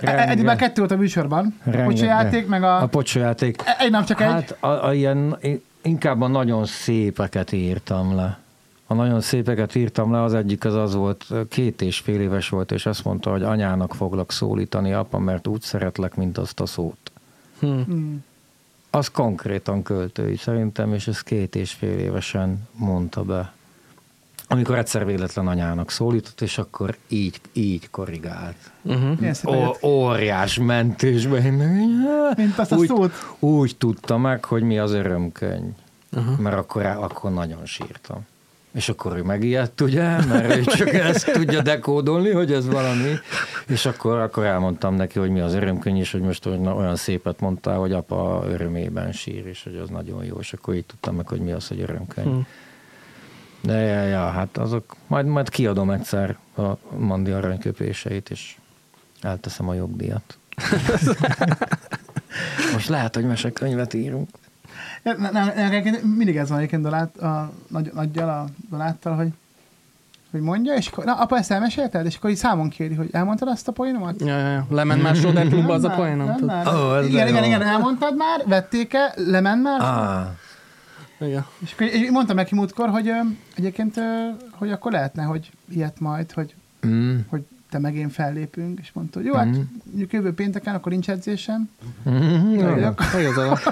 Hát eddig már kettő volt a műsorban. A pocsajáték, meg a... A pocsajáték. E- egy nap csak egy. Hát a, a ilyen, inkább a nagyon szépeket írtam le. A nagyon szépeket írtam le, az egyik az az volt, két és fél éves volt, és azt mondta, hogy anyának foglak szólítani, apa, mert úgy szeretlek, mint azt a szót. Hmm. Hmm. Az konkrétan költői szerintem, és ez két és fél évesen mondta be amikor egyszer véletlen anyának szólított, és akkor így, így korrigált. Uh-huh. Ó, óriás mentésben. Mint azt a úgy, szót. Úgy tudta meg, hogy mi az örömkönyv. Uh-huh. Mert akkor, akkor nagyon sírtam. és akkor ő megijedt, ugye, mert ő csak ezt tudja dekódolni, hogy ez valami, és akkor, akkor elmondtam neki, hogy mi az örömkönyv, és hogy most olyan szépet mondtál, hogy apa örömében sír, és hogy az nagyon jó, és akkor így tudtam meg, hogy mi az, hogy örömkönyv. Hmm. De ja, ja, hát azok, majd, majd kiadom egyszer a Mandi aranyköpéseit, és elteszem a jogdíjat. Most lehet, hogy mesekönyvet írunk. Nem, nem, nem, mindig ez van egyébként Dolát, a, nagy, nagyjal, a Doláttal, hogy hogy mondja, és akkor, na, apa, ezt elmesélted? És akkor így számon kéri, hogy elmondtad azt a poénomat? Ja, ja, ja. Lement már Soder klubba az a poénom? Nem, nem, oh, igen, igen, igen, elmondtad már, vették-e, lement már? Ah. Igen. És akkor mondtam neki múltkor, hogy egyébként, hogy akkor lehetne, hogy ilyet majd, hogy, mm. hogy te meg én fellépünk, és mondta, hogy jó, hát mm. mondjuk jövő pénteken, akkor nincs edzésem. Mm-hmm.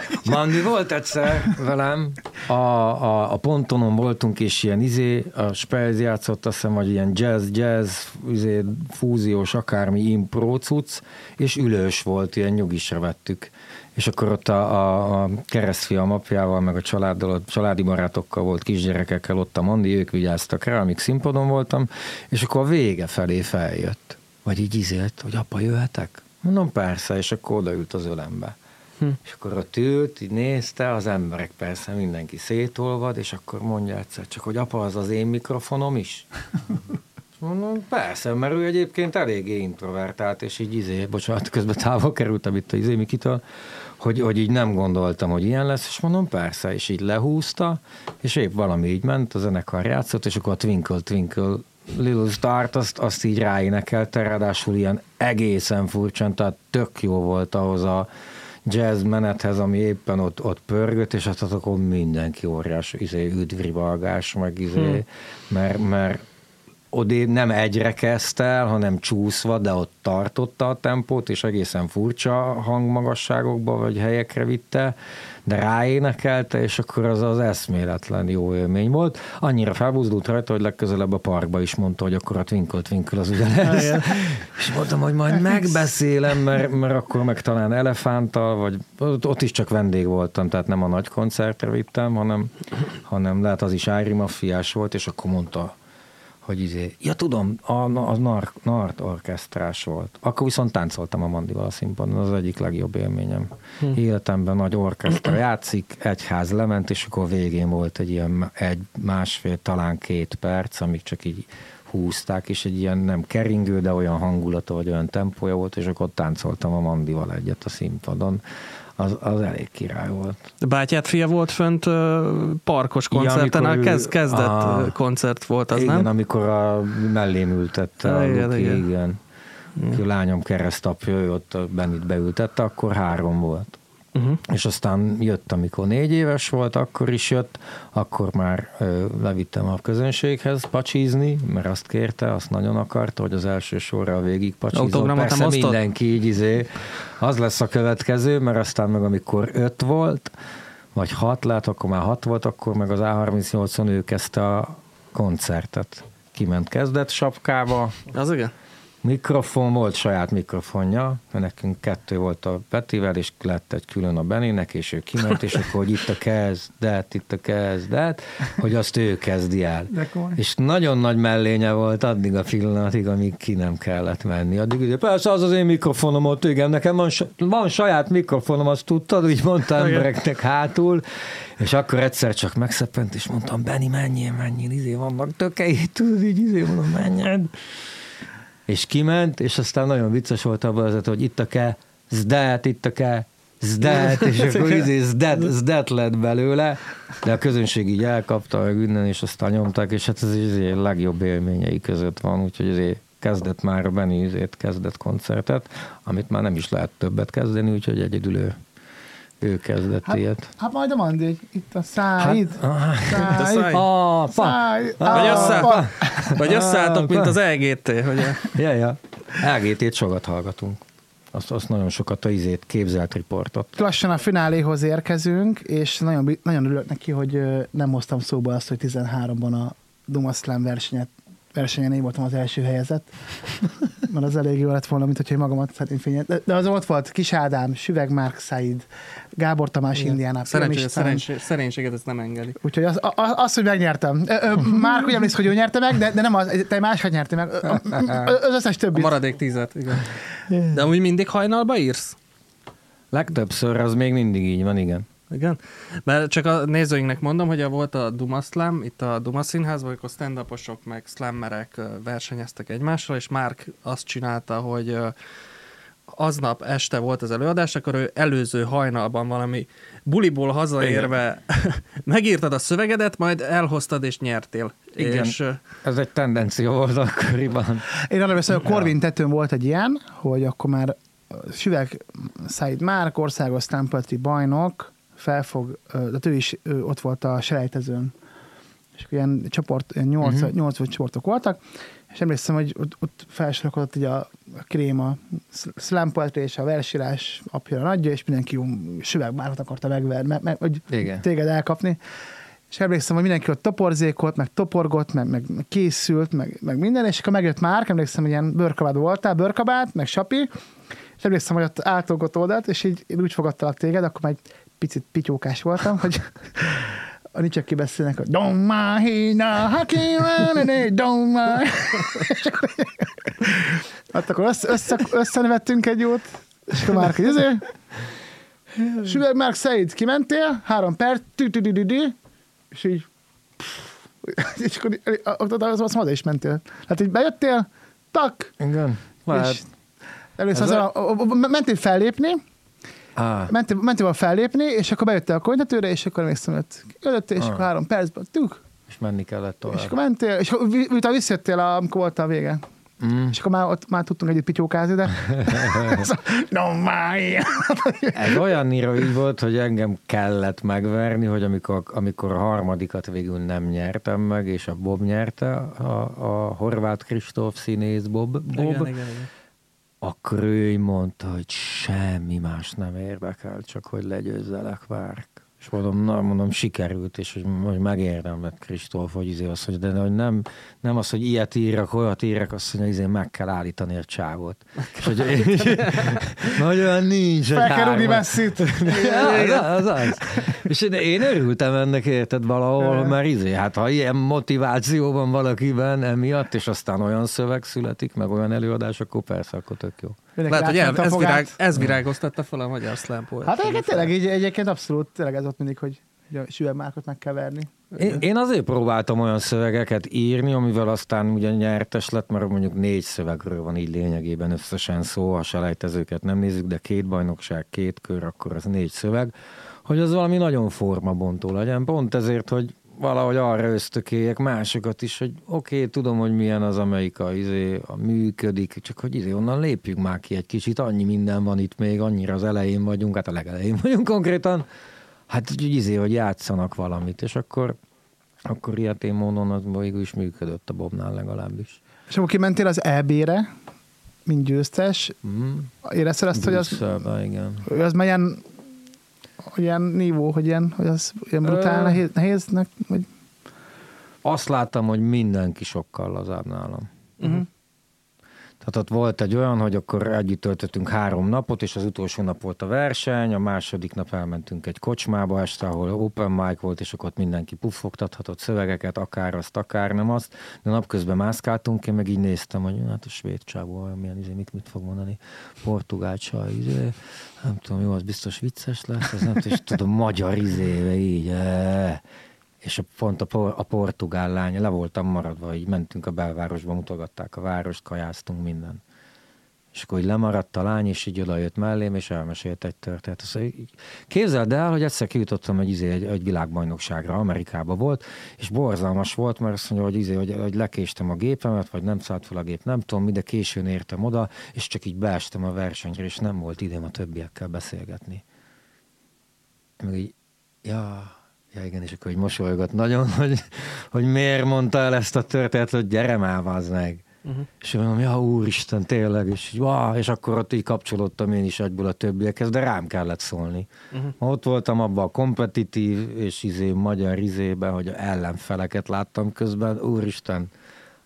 Mandi volt egyszer velem, a, a, a pontonon voltunk, és ilyen izé, a Spelz játszott, azt hiszem, vagy ilyen jazz, jazz, izé, fúziós, akármi impro cucc, és ülős volt, ilyen nyugisra vettük és akkor ott a, a, a keresztfiam apjával, meg a családdal, a családi barátokkal volt kisgyerekekkel ott a Mandi, ők vigyáztak rá, amíg színpadon voltam, és akkor a vége felé feljött. Vagy így izélt, hogy apa, jöhetek? Mondom, persze, és akkor odaült az ölembe. Hm. És akkor ott ült, így nézte, az emberek persze mindenki szétolvad, és akkor mondja egyszer csak, hogy apa, az az én mikrofonom is? Mondom, persze, mert ő egyébként eléggé introvertált, és így izé, bocsánat, közben távol kerültem itt a izé Mikitől, hogy, hogy így nem gondoltam, hogy ilyen lesz, és mondom, persze, és így lehúzta, és épp valami így ment, a zenekar játszott, és akkor a Twinkle Twinkle Little Start, azt, azt így ráénekelte, ráadásul ilyen egészen furcsán, tehát tök jó volt ahhoz a jazz menethez, ami éppen ott, ott pörgött, és azt akkor mindenki óriás izé, üdvrivalgás, meg izé, hmm. mert, mert odé nem egyre kezdte el, hanem csúszva, de ott tartotta a tempót, és egészen furcsa hangmagasságokba vagy helyekre vitte, de ráénekelte, és akkor az az eszméletlen jó élmény volt. Annyira felbuzdult rajta, hogy legközelebb a parkba is mondta, hogy akkor a Twinkle Twinkle az ugye lesz. és mondtam, hogy majd megbeszélem, mert, mert akkor meg talán elefántal, vagy ott is csak vendég voltam, tehát nem a nagy koncertre vittem, hanem, hanem lehet az is Ári Maffiás volt, és akkor mondta, hogy izé, ja tudom, a, a Nart, Nart orkesztrás volt. Akkor viszont táncoltam a Mandival a színpadon, az egyik legjobb élményem. Hm. Életemben nagy orkesztra játszik, egyház lement, és akkor végén volt egy ilyen egy, másfél, talán két perc, amíg csak így húzták, és egy ilyen nem keringő, de olyan hangulata, vagy olyan tempója volt, és akkor táncoltam a Mandival egyet a színpadon az, az elég király volt. Bátyát fia volt fönt parkos koncerten, ja, kezd, kezdett a, koncert volt az, igen, nem? amikor a mellém ültette a igen, Luki, igen. igen. A lányom keresztapja, ő ott Benit beültette, akkor három volt. Uh-huh. És aztán jött, amikor négy éves volt, akkor is jött, akkor már ö, levittem a közönséghez pacsizni, mert azt kérte, azt nagyon akarta, hogy az első sorra végig pacsizol. Persze mindenki így izé, az lesz a következő, mert aztán meg amikor öt volt, vagy hat lett, akkor már hat volt, akkor meg az A38-on ő kezdte a koncertet. Kiment kezdett sapkába. Az igen? Mikrofon, volt saját mikrofonja, mert nekünk kettő volt a Petivel, és lett egy külön a Beninek, és ő kiment, és akkor, hogy itt a kezdet, itt a kezdet, hogy azt ő kezdi el. És nagyon nagy mellénye volt addig a pillanatig, amíg ki nem kellett menni. Addig ugye, persze az az én mikrofonom ott, igen, nekem van, van saját mikrofonom, azt tudtad, úgy mondta embereknek hátul, és akkor egyszer csak megszeppent, és mondtam, Beni, menjél, menjél, izé vannak tökei, tudod, így izé mondom, menjed és kiment, és aztán nagyon vicces volt abban az, hogy itt a ke, zdet, itt a ke, zdet, és akkor izé zdet, zdet lett belőle, de a közönség így elkapta meg innen, és aztán nyomták, és hát ez az izé legjobb élményei között van, úgyhogy azért kezdett már a Benny kezdett koncertet, amit már nem is lehet többet kezdeni, úgyhogy egyedül ő ő kezdett hát, ilyet. Hát majd a Mandi, itt a száid. Hát, száid. Ah, száid. Vagy, össze, vagy összeálltok, mint az LGT. Hogy a... Ja, ja. LGT-t sokat hallgatunk. Azt, azt nagyon sokat a izét képzelt riportot. Lassan a fináléhoz érkezünk, és nagyon, nagyon örülök neki, hogy nem hoztam szóba azt, hogy 13-ban a Duma Slam versenyet versenyen én voltam az első helyezett, mert az elég jó lett volna, mint hogyha magamat szeretném fényet. De, de az ott volt Kis Ádám, Süveg Márk Said, Gábor Tamás Igen. Indiánál. Szerencsé, szerencsé, szerénységet ezt nem engedi. Úgyhogy az, az, az hogy megnyertem. Márk úgy emlékszik, hogy ő nyerte meg, de, de nem az, te máshogy nyerte meg. Az összes többi. A maradék tízet, igen. De úgy mindig hajnalba írsz? Legtöbbször az még mindig így van, igen. Igen? Mert csak a nézőinknek mondom, hogy volt a Duma Slam, itt a Duma Színházban, amikor stand meg slammerek versenyeztek egymással, és Márk azt csinálta, hogy aznap este volt az előadás, akkor ő előző hajnalban valami buliból hazaérve megírtad a szövegedet, majd elhoztad és nyertél. Igen, és, ez egy tendencia volt akkoriban. Én arra beszélek, a Corvin tetőn volt egy ilyen, hogy akkor már Süveg Said Márk, országos Stampetri bajnok, felfog, de ő is ő ott volt a selejtezőn, és ilyen csoport, ilyen nyolc, uh-huh. nyolc vagy csoportok voltak, és emlékszem, hogy ott, ott felsorokodott így a, a krém, a slam poetry és a versírás apja nagyja, és mindenki süvegbárhat akarta megverni, meg, meg, hogy Igen. téged elkapni. És emlékszem, hogy mindenki ott toporzékolt, meg toporgott, meg, meg, meg készült, meg, meg minden, és akkor megjött már, emlékszem, hogy ilyen bőrkabát voltál, bőrkabát, meg sapi, és emlékszem, hogy ott álltolgott oldalt, és így én úgy fogadtalak téged, akkor egy picit pityókás voltam, hogy a nicsek kibeszélnek, hogy Don't mind the haki don't mind. hát akkor össze, össze, összenevettünk egy jót, és akkor már hogy ezért. Süveg Mark Said, kimentél, három perc, és így és akkor az, az, az is mentél. Hát így bejöttél, tak, Igen. És először mentél fellépni, Ah. Mentél, mentél fellépni, és akkor bejöttél a konyhatőre, és akkor még hogy jöttél, és ah. akkor három percben, tuk. És menni kellett tovább. És akkor mentél, és utána visszajöttél, amikor volt a vége. Mm. És akkor már, ott már tudtunk együtt pityókázni, de... no, my. Ez olyan így volt, hogy engem kellett megverni, hogy amikor, amikor a harmadikat végül nem nyertem meg, és a Bob nyerte, a, a horvát Kristóf színész Bob, Bob igen, igen, igen akkor ő mondta, hogy semmi más nem érdekel, csak hogy legyőzzelek várk. És mondom, na, mondom, sikerült, és hogy, hogy megérdemlett Kristóf, hogy izé az, hogy de hogy nem, nem az, hogy ilyet írok, olyat írok, azt mondja, izé meg kell állítani a csávot. És hogy olyan nincs. Fel kell rúgni messzit. az, az, az. És én, én örültem ennek, érted valahol, mert izé, hát ha ilyen motiváció van valakiben emiatt, és aztán olyan szöveg születik, meg olyan előadás, akkor persze, akkor tök jó. Lehet, hogy el, ez, virág, ez virágoztatta fel a magyar slam Hát egyébként tényleg így, egyébként abszolút tényleg ez ott mindig, hogy a süvegmárkot meg kell verni. Én, én azért próbáltam olyan szövegeket írni, amivel aztán ugye nyertes lett, mert mondjuk négy szövegről van így lényegében összesen szó, a selejtezőket nem nézzük, de két bajnokság, két kör, akkor az négy szöveg, hogy az valami nagyon formabontó legyen. Pont ezért, hogy valahogy arra ösztökéljek másokat is, hogy oké, okay, tudom, hogy milyen az, amelyik a, izé, a működik, csak hogy izé, onnan lépjünk már ki egy kicsit, annyi minden van itt még, annyira az elején vagyunk, hát a legelején vagyunk konkrétan, hát hogy izé, hogy játszanak valamit, és akkor, akkor ilyetén módon az végül is működött a Bobnál legalábbis. És akkor kimentél az EB-re, mint győztes, mm. érezted azt, hogy az, igen. az melyen ilyen nívó, hogy ilyen, hogy az ilyen brutál Ö... nehéz, nehéznek? Vagy... Azt láttam, hogy mindenki sokkal lazább nálam. Uh-huh. Tehát ott volt egy olyan, hogy akkor együtt töltöttünk három napot, és az utolsó nap volt a verseny, a második nap elmentünk egy kocsmába este, ahol open mic volt, és akkor ott mindenki puffogtathatott szövegeket, akár azt, akár nem azt, de napközben mászkáltunk, én meg így néztem, hogy hát a svéd csávó, milyen izé, mit, mit fog mondani, portugál csaj, izé, nem tudom, jó, az biztos vicces lesz, az nem és tudom, magyar izéve így, e- és a, pont a, por, a portugál lány, le voltam maradva, így mentünk a belvárosba, mutogatták a várost, kajáztunk minden. És akkor így lemaradt a lány, és így oda jött mellém, és elmesélt egy történet. Képzeld el, hogy egyszer kijutottam egy, izé, egy, egy világbajnokságra, Amerikába volt, és borzalmas volt, mert azt mondja, hogy, izé, hogy, hogy lekéstem a gépemet, vagy nem szállt fel a gép, nem tudom, de későn értem oda, és csak így beestem a versenyre, és nem volt időm a többiekkel beszélgetni. Meg így, ja, Ja igen, és akkor hogy mosolygott nagyon, hogy, hogy miért mondta el ezt a történetet, hogy gyere már, meg. Uh-huh. És mondom, ja úristen, tényleg, és, wow, és akkor ott így kapcsolódtam én is egyból a többiekhez, de rám kellett szólni. Uh-huh. Ott voltam abban a kompetitív és izé, magyar izében, hogy ellenfeleket láttam közben, úristen,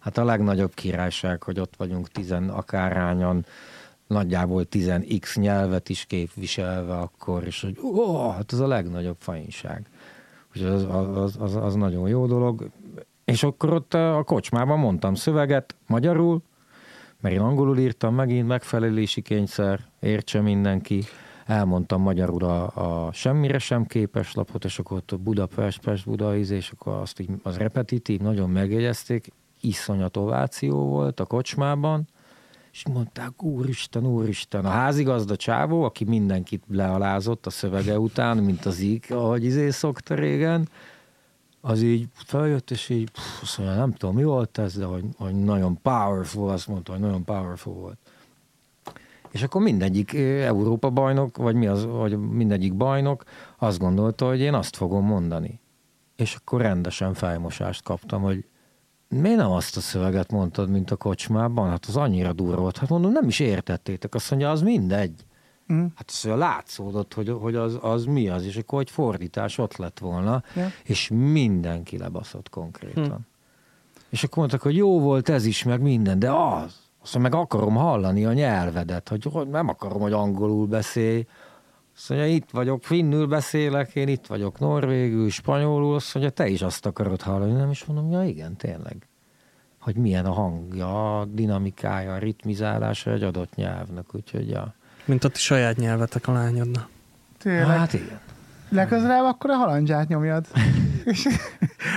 Hát a legnagyobb királyság, hogy ott vagyunk tizen akárányan, nagyjából 10x nyelvet is képviselve akkor, és hogy ó, hát ez a legnagyobb fajinság. Úgyhogy az, az, az, az nagyon jó dolog. És akkor ott a kocsmában mondtam szöveget magyarul, mert én angolul írtam megint, megfelelési kényszer, értse mindenki. Elmondtam magyarul a, a semmire sem képes lapot, és akkor ott Budapest, Pest, Buda, és akkor azt így, az repetitív, nagyon megjegyezték, iszonyat ováció volt a kocsmában, és mondták, úristen, úristen, a házigazda csávó, aki mindenkit lealázott a szövege után, mint az íg, ahogy izé szokta régen, az így feljött, és így, pff, azt mondja, nem tudom, mi volt ez, de hogy, hogy nagyon powerful, azt mondta, hogy nagyon powerful volt. És akkor mindegyik Európa bajnok, vagy mi az, vagy mindegyik bajnok azt gondolta, hogy én azt fogom mondani. És akkor rendesen fejmosást kaptam, hogy miért nem azt a szöveget mondtad, mint a kocsmában? Hát az annyira durva volt. Hát mondom, nem is értettétek. Azt mondja, az mindegy. Mm. Hát az olyan látszódott, hogy, hogy az, az mi az, és akkor egy fordítás ott lett volna, ja. és mindenki lebaszott konkrétan. Mm. És akkor mondtak, hogy jó volt ez is, meg minden, de az, azt meg akarom hallani a nyelvedet, hogy, hogy nem akarom, hogy angolul beszélj, azt mondja, itt vagyok, finnül beszélek, én itt vagyok, norvégül, spanyolul, azt mondja, te is azt akarod hallani, nem is mondom, ja igen, tényleg. Hogy milyen a hangja, a dinamikája, a ritmizálása egy adott nyelvnek, úgyhogy ja. Mint a ti saját nyelvetek a lányodna. Tényleg. Hát igen. Legközelebb akkor a halandzsát nyomjad.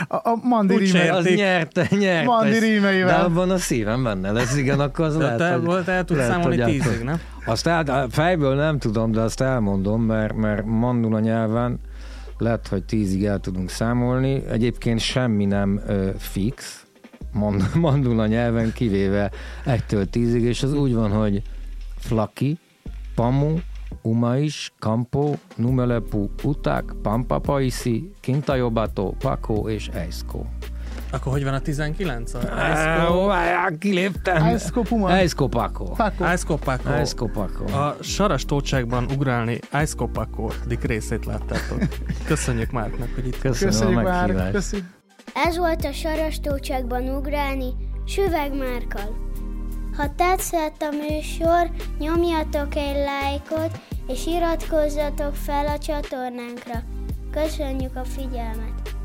a, a mandi rímei. Az nyerte, nyerte. Mandi rímeivel. De abban a szívem benne lesz, igen, akkor az de lehet, te, hogy, el tudsz számolni tízig, nem? Azt el, fejből nem tudom, de azt elmondom, mert, mert mandula nyelven lehet, hogy tízig el tudunk számolni. Egyébként semmi nem ö, fix, mandula nyelven, kivéve egytől tízig, és az úgy van, hogy flaki, pamu, Umais, Campo, Numelepu, Uták, Pampapaisi, Kintajobato, Paco és Eisko. Akkor hogy van a 19? Várjál, kiléptem. Eisko Puma. Eisko Paco. Eisko Paco. Eisko Paco. A saras tócságban ugrálni Paco dik részét láttátok. Köszönjük Márknak, hogy itt Köszönöm Köszönjük a Márk. Köszönjük. Ez volt a saras tócságban ugrálni Süveg Márkal. Ha tetszett a műsor, nyomjatok egy lájkot, és iratkozzatok fel a csatornánkra. Köszönjük a figyelmet!